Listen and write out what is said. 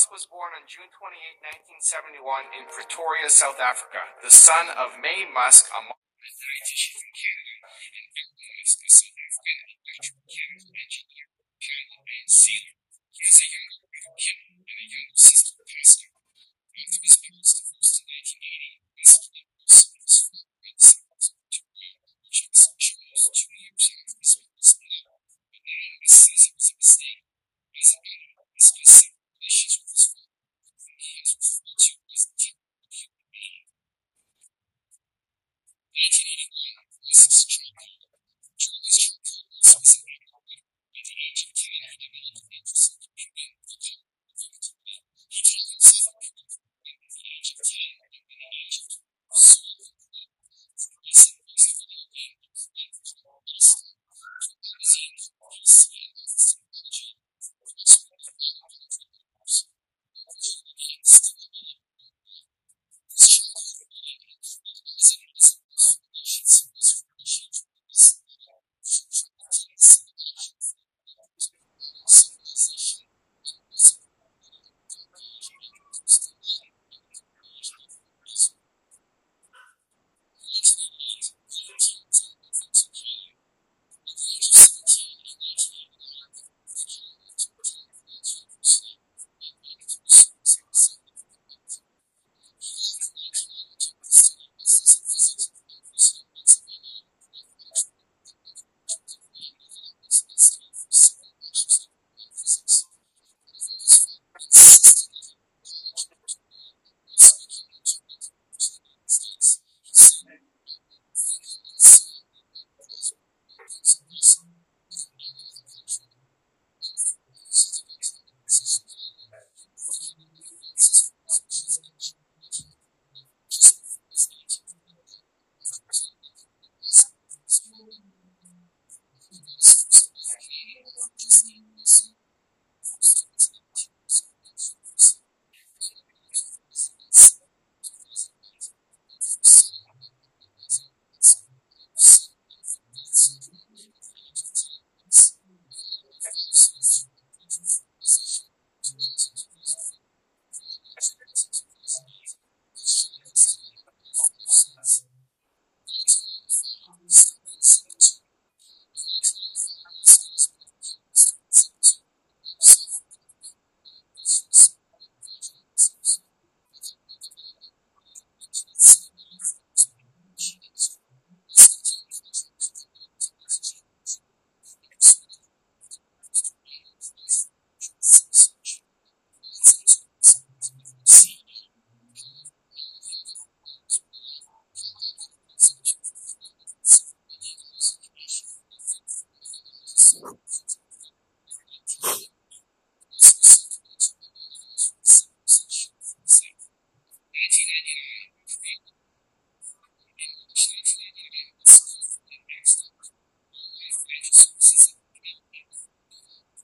Musk was born on June 28, 1971, in Pretoria, South Africa, the son of Maye Musk, a dietitian from Canada, and Elton Musk, a South African electrical chemical engineer, pilot, and sealer. He is a young